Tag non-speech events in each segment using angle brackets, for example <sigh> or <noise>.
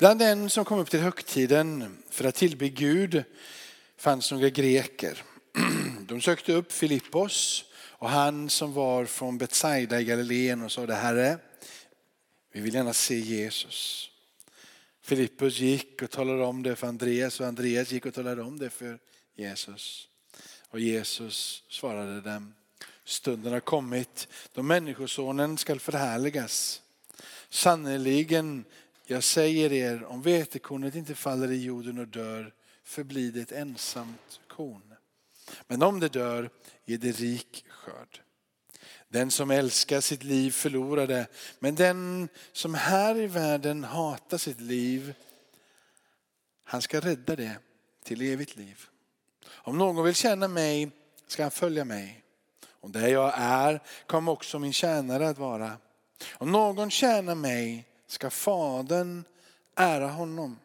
Bland den som kom upp till högtiden för att tillbe Gud fanns några greker. <clears throat> De sökte upp Filippos och han som var från Betsaida i Galileen och sade Herre, vi vill gärna se Jesus. Filippus gick och talade om det för Andreas och Andreas gick och talade om det för Jesus. Och Jesus svarade dem, stunden har kommit då människosonen skall förhärligas. Sannerligen, jag säger er, om vetekornet inte faller i jorden och dör förblir det ett ensamt korn. Men om det dör ger det rik skörd. Den som älskar sitt liv förlorar det, men den som här i världen hatar sitt liv, han ska rädda det till evigt liv. Om någon vill känna mig ska han följa mig. Och där jag är kommer också min tjänare att vara. Om någon tjänar mig ska Fadern ära honom.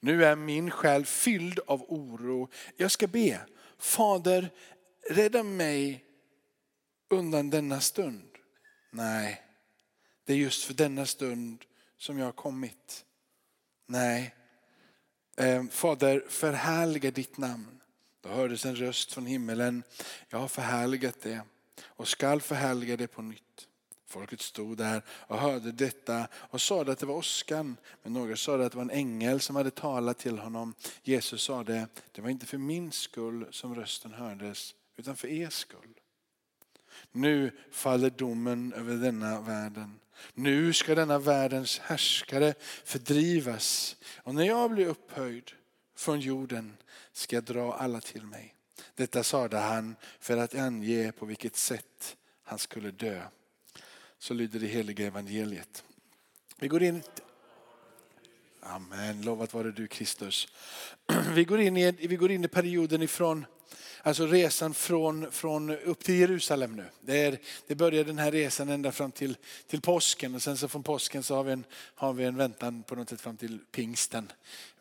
Nu är min själ fylld av oro. Jag ska be, Fader rädda mig undan denna stund. Nej, det är just för denna stund som jag har kommit. Nej, eh, Fader förhärliga ditt namn. Då hördes en röst från himmelen. Jag har förhärligat det och skall förhärliga det på nytt. Folket stod där och hörde detta och sade att det var åskan. Men några sade att det var en ängel som hade talat till honom. Jesus sade, det var inte för min skull som rösten hördes, utan för er skull. Nu faller domen över denna världen. Nu ska denna världens härskare fördrivas. Och när jag blir upphöjd från jorden ska jag dra alla till mig. Detta sade han för att ange på vilket sätt han skulle dö. Så lyder det heliga evangeliet. Vi går in Amen, lovat vare du Kristus. <clears throat> Vi går in i, vi går in i perioden ifrån Alltså resan från, från upp till Jerusalem nu. Det, är, det börjar den här resan ända fram till, till påsken och sen så från påsken så har vi en, har vi en väntan på något sätt fram till pingsten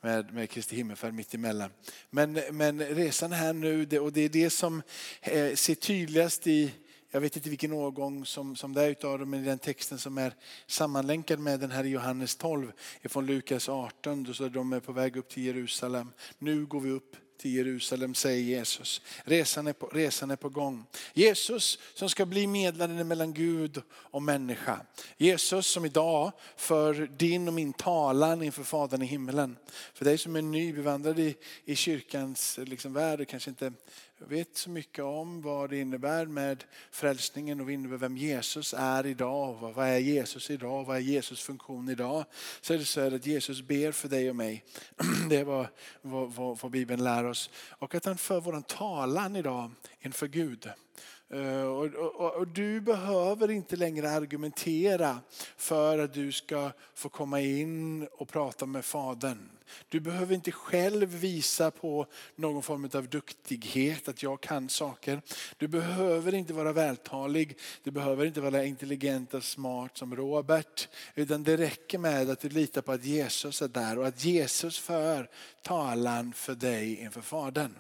med, med Kristi himmelfärd mitt emellan. Men, men resan här nu det, och det är det som eh, ser tydligast i jag vet inte vilken årgång som, som det är utav dem, men i den texten som är sammanlänkad med den här i Johannes 12 från Lukas 18, då så de är på väg upp till Jerusalem. Nu går vi upp till Jerusalem, säger Jesus. Resan är, på, resan är på gång. Jesus som ska bli medlaren mellan Gud och människa. Jesus som idag för din och min talan inför Fadern i himmelen. För dig som är ny bevandrad i, i kyrkans liksom, värld och kanske inte jag vet så mycket om vad det innebär med frälsningen och vem Jesus är idag. Vad är Jesus idag? Vad är Jesus funktion idag? Så är det så att Jesus ber för dig och mig. <clears throat> Det är vad, vad, vad, vad Bibeln lär oss. Och att han för vår talan idag inför Gud. Eh, och, och, och, du behöver inte längre argumentera för att du ska få komma in och prata med Fadern. Du behöver inte själv visa på någon form av duktighet, att jag kan saker. Du behöver inte vara vältalig, du behöver inte vara intelligent och smart som Robert. Utan det räcker med att du litar på att Jesus är där och att Jesus för talan för dig inför Fadern.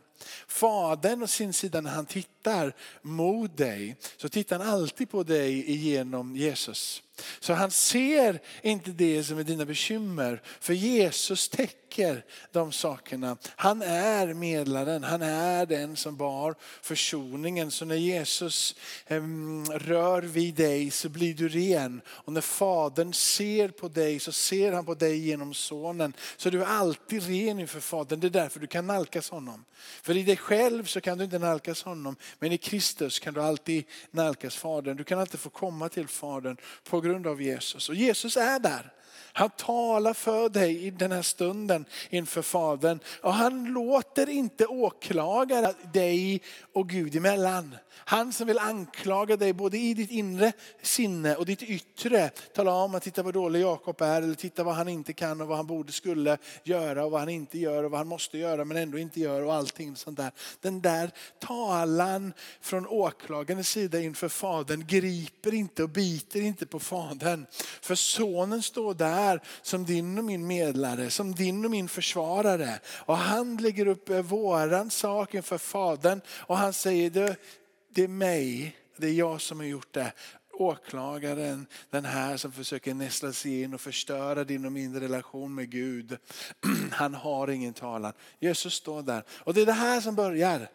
Fadern å sin sida när han tittar mot dig så tittar han alltid på dig genom Jesus. Så han ser inte det som är dina bekymmer. För Jesus täcker de sakerna. Han är medlaren, han är den som bar försoningen. Så när Jesus ehm, rör vid dig så blir du ren. Och när Fadern ser på dig så ser han på dig genom sonen. Så du är alltid ren inför Fadern. Det är därför du kan nalkas honom. För i dig själv så kan du inte nalkas honom. Men i Kristus kan du alltid nalkas Fadern. Du kan alltid få komma till Fadern på grund av Jesus. Och Jesus är där. Han talar för dig i den här stunden inför Fadern. Och han låter inte åklagare dig och Gud emellan. Han som vill anklaga dig både i ditt inre sinne och ditt yttre. Tala om att titta vad dålig Jakob är eller titta vad han inte kan och vad han borde skulle göra och vad han inte gör och vad han måste göra men ändå inte gör och allting sånt där. Den där talan från åklagarens sida inför Fadern griper inte och biter inte på Fadern. För sonen står där som din och min medlare, som din och min försvarare. Och han lägger upp eh, våran sak inför Fadern och han säger det är mig, det är jag som har gjort det. åklagaren, den här som försöker nästla sig in och förstöra din och min relation med Gud. <clears throat> Han har ingen talan. Jesus står där. Och det är det här som börjar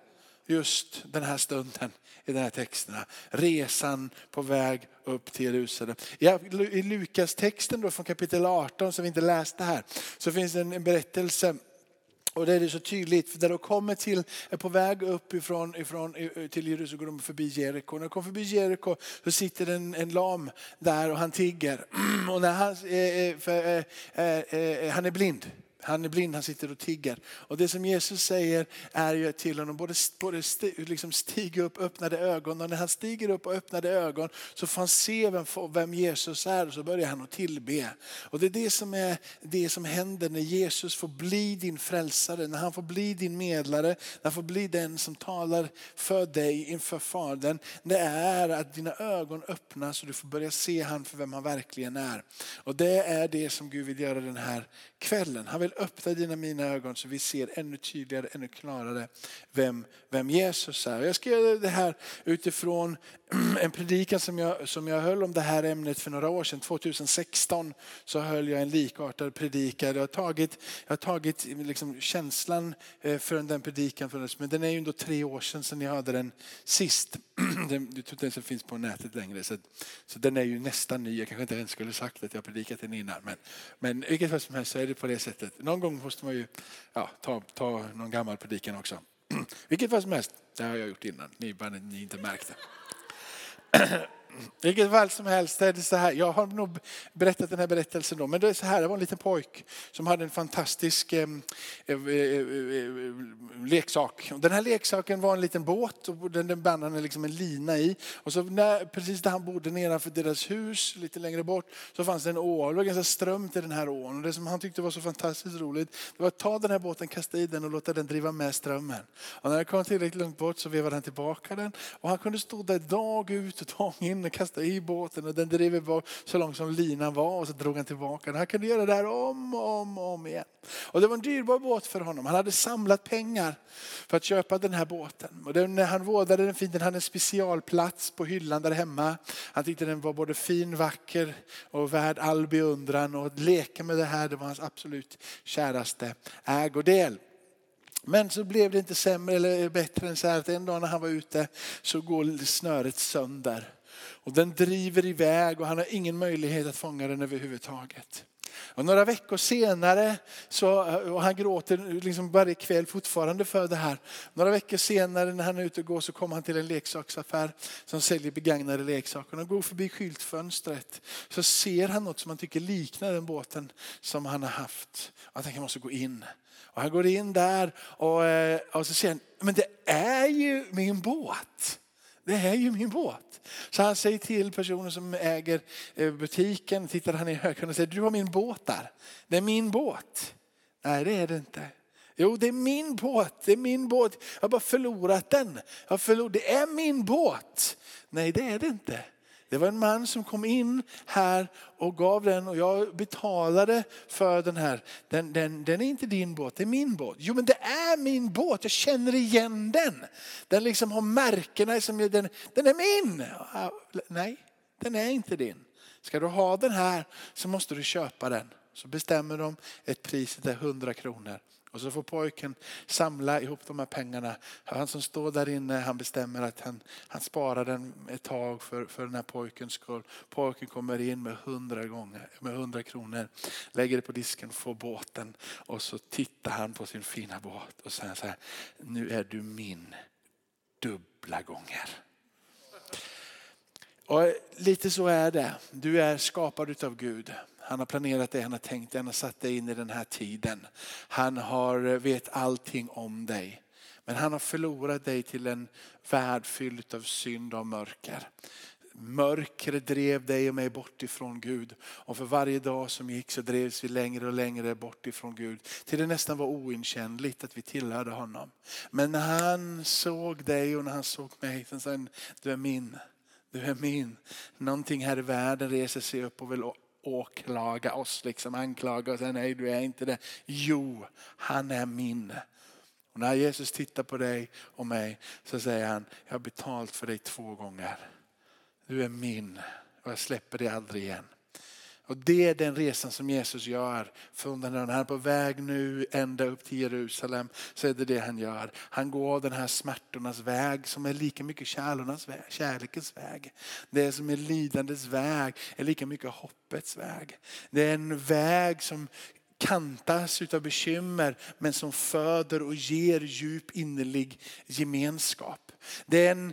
just den här stunden i de här texterna. Resan på väg upp till Jerusalem. I Lukas texten då från kapitel 18 som vi inte läste här så finns det en berättelse och det är det så tydligt, för när de kommer till, är på väg upp ifrån, ifrån, till Jerusalem går de förbi Jeriko. När de kommer förbi Jeriko så sitter en, en lam där och han tigger. <clears throat> Och när han, eh, eh, för, eh, han är blind. Han är blind, han sitter och tigger. Och det som Jesus säger är ju till honom, både, både sti, liksom upp, öppnade ögon. Och när han stiger upp och öppnade ögon så får han se vem, vem Jesus är och så börjar han att tillbe. Och det är det som är det som händer när Jesus får bli din frälsare, när han får bli din medlare, när han får bli den som talar för dig inför Fadern. Det är att dina ögon öppnas och du får börja se han för vem han verkligen är. Och det är det som Gud vill göra den här kvällen. Han vill öppna dina mina ögon så vi ser ännu tydligare, ännu klarare vem, vem Jesus är. Jag ska göra det här utifrån <clears throat> en predikan som jag, som jag höll om det här ämnet för några år sedan. 2016 så höll jag en likartad predikan. Jag har tagit, jag har tagit liksom känslan eh, för den predikan, men den är ju ändå tre år sedan sedan jag hade den sist. <clears throat> Den, jag tror inte ens den finns på nätet längre. Så, så den är ju nästan ny. Jag kanske inte ens skulle sagt att jag predikat den innan. Men, men vilket fall som helst så är det på det sättet. Någon gång måste man ju ja, ta, ta någon gammal predikan också. <clears throat> Vilket var som helst, det har jag gjort innan. Ni, bara ni inte märkte. <clears throat> I vilket fall som helst är det så här, jag har nog berättat den här berättelsen då, men det är så här, det var en liten pojk som hade en fantastisk eh, eh, eh, eh leksak. Den här leksaken var en liten båt och den, den band han liksom en lina i. Och så när, precis där han bodde nedanför deras hus, lite längre bort, så fanns det en å. Det var ganska strömt i den här ån. Och det som han tyckte var så fantastiskt roligt, det var att ta den här båten, kasta i den och låta den driva med strömmen. Och när den kom tillräckligt långt bort så vevade han tillbaka den. Och han kunde stå där dag ut och dag in och kastade i båten och den drev iväg så långt som linan var och så drog han tillbaka den. Han kunde göra det här om och om, om igen. Och det var en dyrbar båt för honom. Han hade samlat pengar för att köpa den här båten. Och den, när han vårdade den fint, den hade en specialplats på hyllan där hemma. Han tyckte den var både fin, vacker och värd all beundran. Och att leka med det här det var hans absolut käraste ägodel. Men så blev det inte sämre eller bättre än så här att en dag när han var ute så går snöret sönder. Och den driver iväg och han har ingen möjlighet att fånga den överhuvudtaget. Och några veckor senare, så, och han gråter liksom varje kväll fortfarande för det här. Några veckor senare när han är ute och går så kommer han till en leksaksaffär som säljer begagnade leksaker. Och går förbi skyltfönstret så ser han något som han tycker liknar den båten som han har haft. Och han tänker jag måste gå in. Och han går in där och, eh, och så ser han, men det är ju min båt. Det här är ju min båt. Så han säger till personen som äger eh, butiken, tittar han i ögonen och säger, du har min båt där. Det är min båt. Nej det är det inte. Jo det är min båt, det är min båt. Jag har bara förlorat den. Jag förlor... Det är min båt. Nej det är det inte. Det var en man som kom in här och gav den och jag betalade för den här. Den, den, den är inte din båt, det är min båt. Jo men det är min båt, jag känner igen den. Den liksom har märkena, som, den, den är min. Nej, den är inte din. Ska du ha den här så måste du köpa den. Så bestämmer de ett pris, det är 100 kronor. Och så får pojken samla ihop de här pengarna. Han som står där inne han bestämmer att han, han sparar den ett tag för, för den här pojkens skull. Pojken kommer in med hundra gånger, med hundra kronor, lägger det på disken, får båten och så tittar han på sin fina båt och säger så här, nu är du min dubbla gånger. Och lite så är det. Du är skapad utav Gud. Han har planerat det, han har tänkt det, han har satt dig in i den här tiden. Han har, eh, vet allting om dig. Men han har förlorat dig till en värld fylld av synd och mörker. Mörkret drev dig och mig bort ifrån Gud. Och för varje dag som gick så drevs vi längre och längre bort ifrån Gud. Till det nästan var oinkännligt att vi tillhörde honom. Men när han såg dig och när han såg mig, så sa han, du är min. Du är min. Någonting här i världen reser sig upp och vill åklaga oss, liksom anklaga och säga nej du är inte det. Jo, han är min. Och när Jesus tittar på dig och mig så säger han, jag har betalt för dig två gånger. du är min och jag släpper dig aldrig igen. Och det är den resan som Jesus gör. Från den han är på väg nu ända upp till Jerusalem så är det det han gör. Han går den här smärtornas väg som är lika mycket kärlornas väg, kärlekens väg. Det som är lidandets väg är lika mycket hoppets väg. Det är en väg som kantas utav bekymmer men som föder och ger djup innerlig gemenskap. Det är en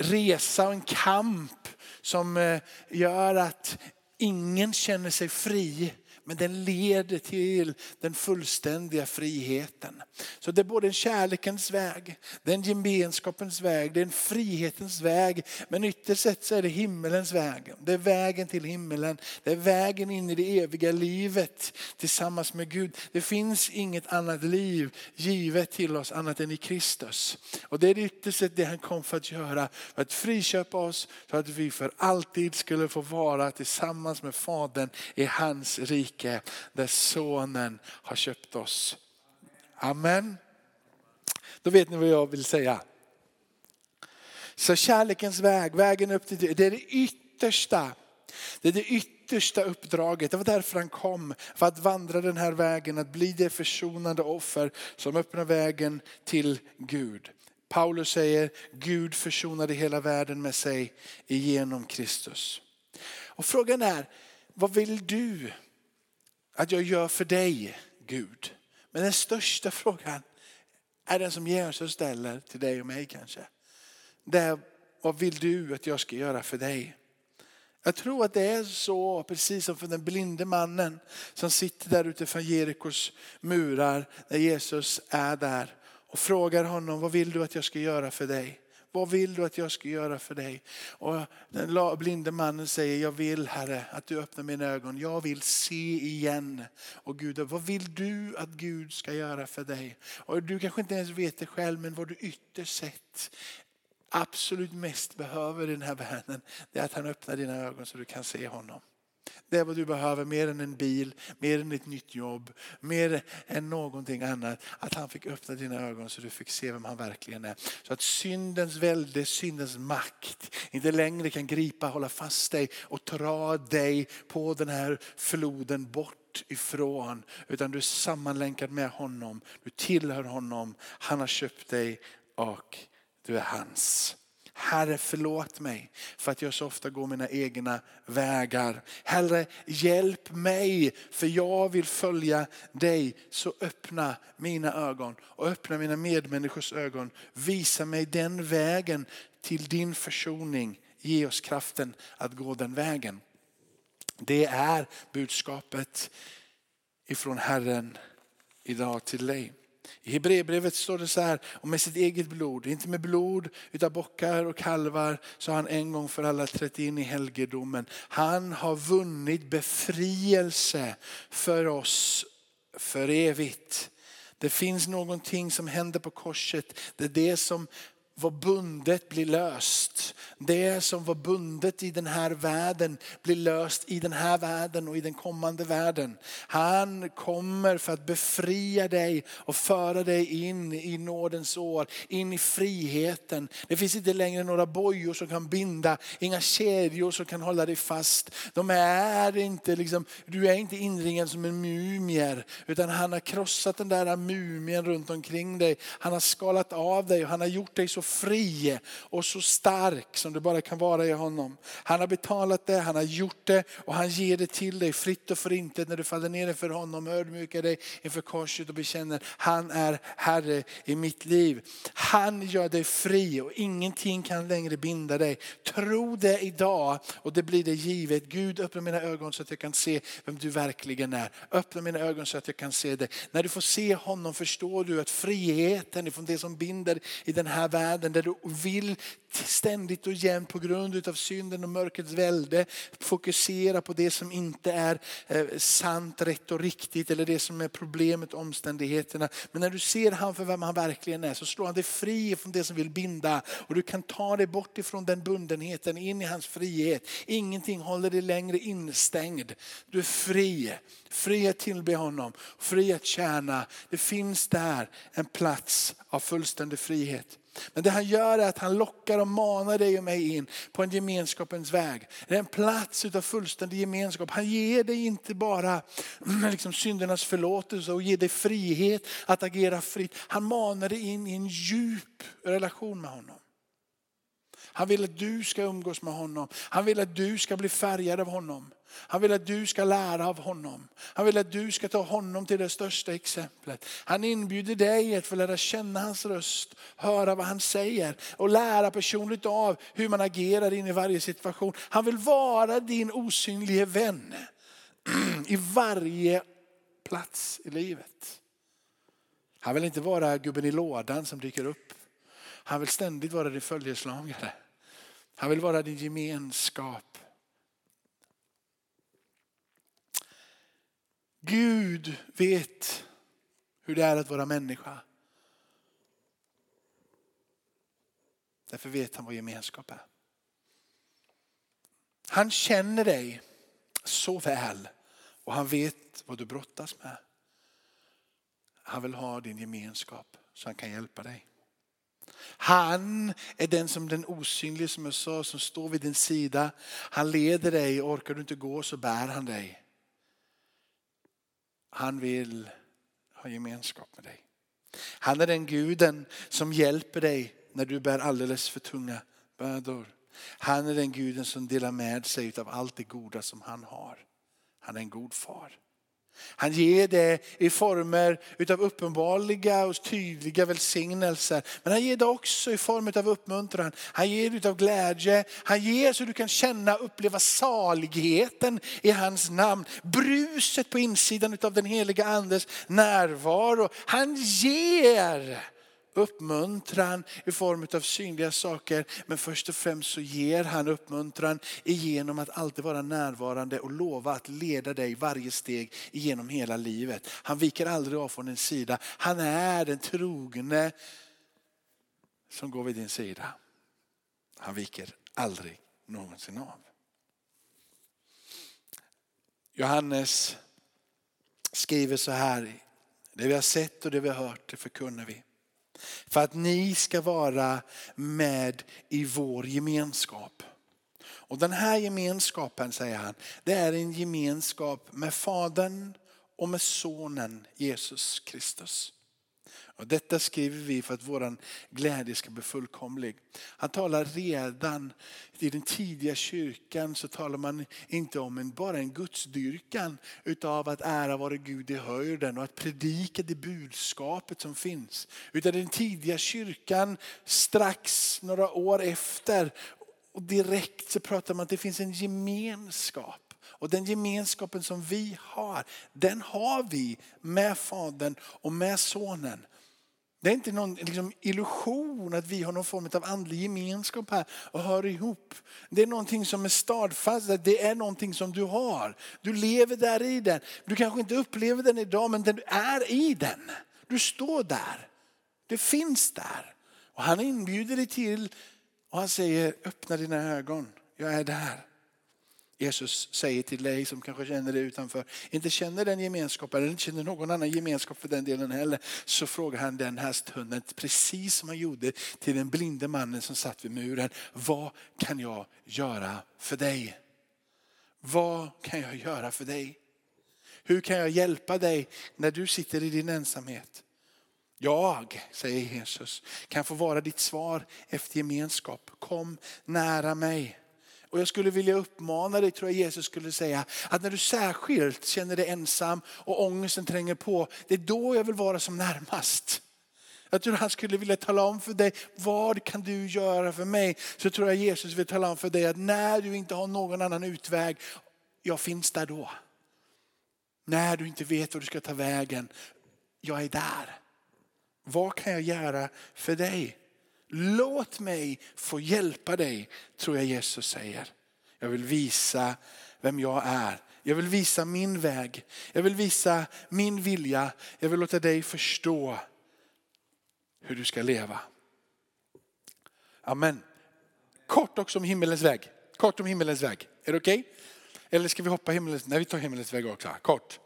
resa och en kamp som eh, gör att ingen känner sig fri men den leder till den fullständiga friheten. Så det är både en kärlekens väg, det är en gemenskapens väg, det är en frihetens väg. Men ytterst sett så är det himmelens väg. Det är vägen till himmelen. Det är vägen in i det eviga livet tillsammans med Gud. Det finns inget annat liv givet till oss annat än i Kristus. Och det är ytterst sett det han kom för att göra. För att friköpa oss så att vi för alltid skulle få vara tillsammans med Fadern i hans rike rike där sonen har köpt oss. Amen. Då vet ni vad jag vill säga. Så kärlekens väg, vägen upp till det är det yttersta. Det är det yttersta uppdraget. Det var därför han kom. För att vandra den här vägen, att bli det försonande offer som öppnar vägen till Gud. Paulus säger Gud försonade hela världen med sig genom Kristus. Och frågan är, vad vill du att jag gör för dig Gud. Men den största frågan är den som Jesus ställer till dig och mig kanske. Det är, vad vill du att jag ska göra för dig? Jag tror att det är så, precis som för den blinde mannen som sitter där ute från Jerikos murar när Jesus är där och frågar honom, vad vill du att jag ska göra för dig? Vad vill du att jag ska göra för dig? Och den blinde mannen säger, jag vill Herre att du öppnar mina ögon. Jag vill se igen. Och Gud, vad vill du att Gud ska göra för dig? Och du kanske inte ens vet det själv, men vad du ytterst sett absolut mest behöver i den här världen, det är att han öppnar dina ögon så du kan se honom. Det är vad du behöver mer än en bil, mer än ett nytt jobb, mer än någonting annat. Att han fick öppna dina ögon så du fick se vem han verkligen är. Så att syndens välde, syndens makt inte längre kan gripa, hålla fast dig och dra dig på den här floden bort ifrån. Utan du är sammanlänkad med honom, du tillhör honom, han har köpt dig och du är hans. Herre förlåt mig för att jag så ofta går mina egna vägar. Herre hjälp mig för jag vill följa dig. Så öppna mina ögon och öppna mina medmänniskors ögon. Visa mig den vägen till din försoning. Ge oss kraften att gå den vägen. Det är budskapet ifrån Herren idag till dig. I Hebreerbrevet står det så här, och med sitt eget blod, inte med blod utan bockar och kalvar, så har han en gång för alla trätt in i helgedomen. Han har vunnit befrielse för oss för evigt. Det finns någonting som händer på korset. Det är det som var bundet blir löst. Det som var bundet i den här världen blir löst i den här världen och i den kommande världen. Han kommer för att befria dig och föra dig in i nådens år, in i friheten. Det finns inte längre några bojor som kan binda, inga kedjor som kan hålla dig fast. De är inte liksom, du är inte inringad som en mumier utan han har krossat den där mumien runt omkring dig. Han har skalat av dig och han har gjort dig så fri och så stark som du bara kan vara i honom. Han har betalat det, han har gjort det och han ger det till dig fritt och förintet när du faller ner inför honom, ödmjukar dig inför korset och bekänner han är Herre i mitt liv. Han gör dig fri och ingenting kan längre binda dig. Tro det idag och det blir det givet. Gud öppna mina ögon så att jag kan se vem du verkligen är. Öppna mina ögon så att jag kan se dig. När du får se honom förstår du att friheten ifrån det som binder i den här världen världen där du vill ständigt och jämt på grund av synden och mörkrets välde fokusera på det som inte är eh, sant, rätt och riktigt eller det som är problemet, omständigheterna. Men när du ser han för vem han verkligen är så slår han dig fri från det som vill binda och du kan ta dig bort ifrån den bundenheten in i hans frihet. Ingenting håller dig längre instängd. Du är fri. Fri att tillbe honom, fri att tjäna. Det finns där en plats av fullständig frihet. Men det han gör är att han lockar och manar dig och mig in på en gemenskapens väg. Det är en plats utav fullständig gemenskap. Han ger dig inte bara <clears throat> liksom syndernas förlåtelse och ger dig frihet att agera fritt. Han manar dig in i en djup relation med honom. Han vill att du ska umgås med honom. Han vill att du ska bli färgad av honom. Han vill att du ska lära av honom. Han vill att du ska ta honom till det största exemplet. Han inbjuder dig att få lära känna hans röst, höra vad han säger och lära personligt av hur man agerar in i varje situation. Han vill vara din osynlige vän <clears throat> i varje plats i livet. Han vill inte vara gubben i lådan som dyker upp. Han vill ständigt vara din följeslagare. Han vill vara din gemenskap. Gud vet hur det är att vara människa. Därför vet han vad gemenskap är. Han känner dig så väl och han vet vad du brottas med. Han vill ha din gemenskap så han kan hjälpa dig. Han är den som den osynlige som jag sa, som står vid din sida. Han leder dig, orkar du inte gå så bär han dig. Han vill ha gemenskap med dig. Han är den guden som hjälper dig när du bär alldeles för tunga bördor. Han är den guden som delar med sig av allt det goda som han har. Han är en god far. Han ger det i former utav uppenbarliga och tydliga välsignelser. Men han ger det också i form av uppmuntran. Han ger det utav glädje. Han ger så du kan känna och uppleva saligheten i hans namn. Bruset på insidan utav den heliga andes närvaro. Han ger uppmuntran i form av synliga saker. Men först och främst så ger han uppmuntran genom att alltid vara närvarande och lova att leda dig varje steg genom hela livet. Han viker aldrig av från din sida. Han är den trogne som går vid din sida. Han viker aldrig någonsin av. Johannes skriver så här, det vi har sett och det vi har hört det förkunnar vi. För att ni ska vara med i vår gemenskap. Och den här gemenskapen, säger han, det är en gemenskap med Fadern och med Sonen Jesus Kristus. Och detta skriver vi för att vår glädje ska bli fullkomlig. Han talar redan i den tidiga kyrkan så talar man inte om en, bara en gudsdyrkan utav att ära vare Gud i höjden och att predika det budskapet som finns. Utan den tidiga kyrkan strax några år efter och direkt så pratar man att det finns en gemenskap. Och den gemenskapen som vi har, den har vi med Fadern och med Sonen. Det är inte någon liksom, illusion att vi har någon form av andlig gemenskap här och hör ihop. Det är någonting som är stadfast, det är någonting som du har. Du lever där i den. Du kanske inte upplever den idag men den är i den. Du står där. Det finns där. Och han inbjuder dig till och han säger öppna dina ögon. Jag är där. Jesus säger till dig som kanske känner dig utanför, inte känner den gemenskapen eller inte känner någon annan gemenskap för den delen heller. Så frågar han den här stunden, precis som han gjorde till den blinde mannen som satt vid muren. Vad kan jag göra för dig? Vad kan jag göra för dig? Hur kan jag hjälpa dig när du sitter i din ensamhet? Jag, säger Jesus, kan få vara ditt svar efter gemenskap. Kom nära mig. Och jag skulle vilja uppmana dig, tror jag Jesus skulle säga, att när du särskilt känner dig ensam och ångesten tränger på, det är då jag vill vara som närmast. Jag tror han skulle vilja tala om för dig, vad kan du göra för mig? Så tror jag Jesus vill tala om för dig att när du inte har någon annan utväg, jag finns där då. När du inte vet var du ska ta vägen, jag är där. Vad kan jag göra för dig? Låt mig få hjälpa dig, tror jag Jesus säger. Jag vill visa vem jag är. Jag vill visa min väg. Jag vill visa min vilja. Jag vill låta dig förstå hur du ska leva. Amen. Kort också om himmelens väg. Kort om himmelens väg. Är det okej? Okay? Eller ska vi hoppa himmelens? Nej, vi tar himmelens väg också. Kort.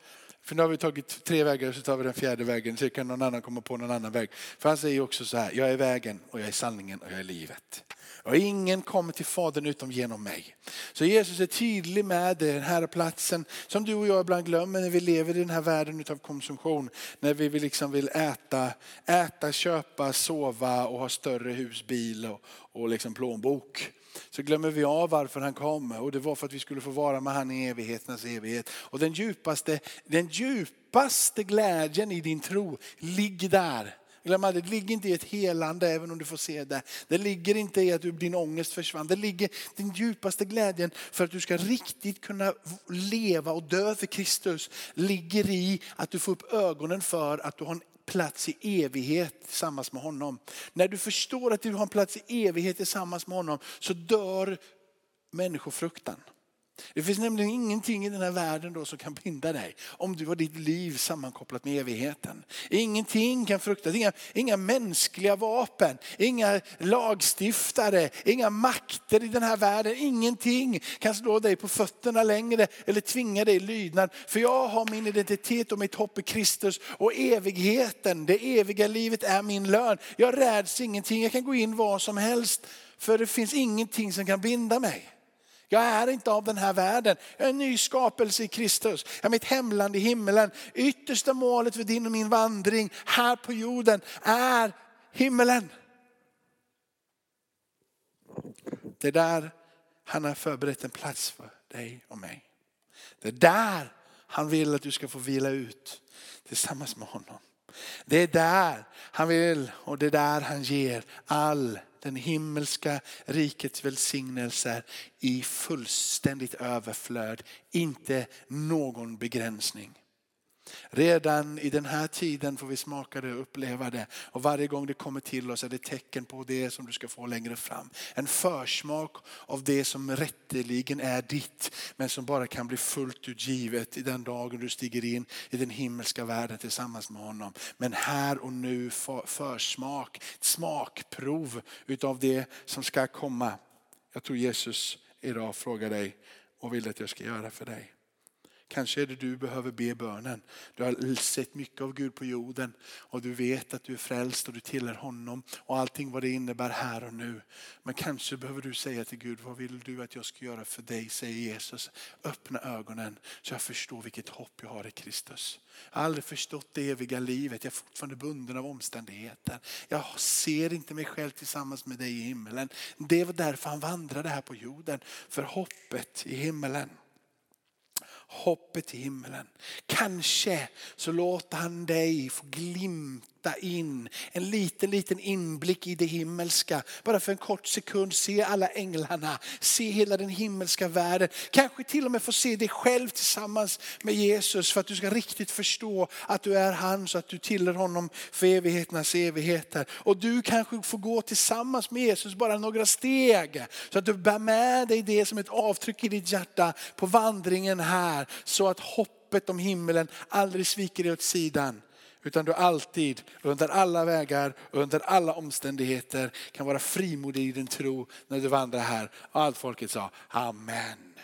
För nu har vi tagit tre vägar så tar vi den fjärde vägen så kan någon annan komma på någon annan väg. För han säger också så här, jag är vägen och jag är sanningen och jag är livet. Och ingen kommer till Fadern utom genom mig. Så Jesus är tydlig med den här platsen som du och jag ibland glömmer när vi lever i den här världen av konsumtion. När vi liksom vill äta, äta, köpa, sova och ha större hus, bil och, och liksom plånbok så glömmer vi av varför han kom. Och det var för att vi skulle få vara med han i evigheternas evighet. Och den djupaste, den djupaste glädjen i din tro ligger där. Glöm aldrig, det ligger inte i ett helande även om du får se det. Det ligger inte i att din ångest försvann. Det ligger den djupaste glädjen för att du ska riktigt kunna leva och dö för Kristus. Ligger i att du får upp ögonen för att du har en plats i evighet tillsammans med honom. När du förstår att du har en plats i evighet tillsammans med honom så dör människofruktan. Det finns nämligen ingenting i den här världen då som kan binda dig om du har ditt liv sammankopplat med evigheten. Ingenting kan fruktas, inga, inga mänskliga vapen, inga lagstiftare, inga makter i den här världen. Ingenting kan slå dig på fötterna längre eller tvinga dig i lydnad. För jag har min identitet och mitt hopp i Kristus och evigheten, det eviga livet är min lön. Jag räds ingenting, jag kan gå in var som helst för det finns ingenting som kan binda mig. Jag är inte av den här världen. Jag är en ny skapelse i Kristus. Jag är mitt hemland i himmelen. Yttersta målet för din och min vandring här på jorden är himmelen. Det är där han har förberett en plats för dig och mig. Det är där han vill att du ska få vila ut tillsammans med honom. Det är där han vill och det är där han ger all den himmelska rikets välsignelser i fullständigt överflöd, inte någon begränsning. Redan i den här tiden får vi smaka det och uppleva det. Och varje gång det kommer till oss är det tecken på det som du ska få längre fram. En försmak av det som rätteligen är ditt men som bara kan bli fullt ut givet i den dagen du stiger in i den himmelska världen tillsammans med honom. Men här och nu försmak, smakprov utav det som ska komma. Jag tror Jesus idag frågar dig och vill att jag ska göra för dig. Kanske är det du behöver be bönen. Du har sett mycket av Gud på jorden och du vet att du är frälst och du tillhör honom och allting vad det innebär här och nu. Men kanske behöver du säga till Gud, vad vill du att jag ska göra för dig? Säger Jesus. Öppna ögonen så jag förstår vilket hopp jag har i Kristus. Jag har aldrig förstått det eviga livet. Jag är fortfarande bunden av omständigheter. Jag ser inte mig själv tillsammans med dig i himmelen. Det var därför han vandrade här på jorden. För hoppet i himmelen hoppet i himlen. Kanske så låter han dig få glimta in en liten, liten inblick i det himmelska. Bara för en kort sekund se alla änglarna, se hela den himmelska världen. Kanske till och med få se dig själv tillsammans med Jesus för att du ska riktigt förstå att du är han, så att du tillhör honom för evigheternas evigheter. Och du kanske får gå tillsammans med Jesus bara några steg så att du bär med dig det som ett avtryck i ditt hjärta på vandringen här så att hoppet om himmelen aldrig sviker dig åt sidan. Utan du alltid, under alla vägar, under alla omständigheter kan vara frimodig i din tro när du vandrar här. Och allt folket sa Amen.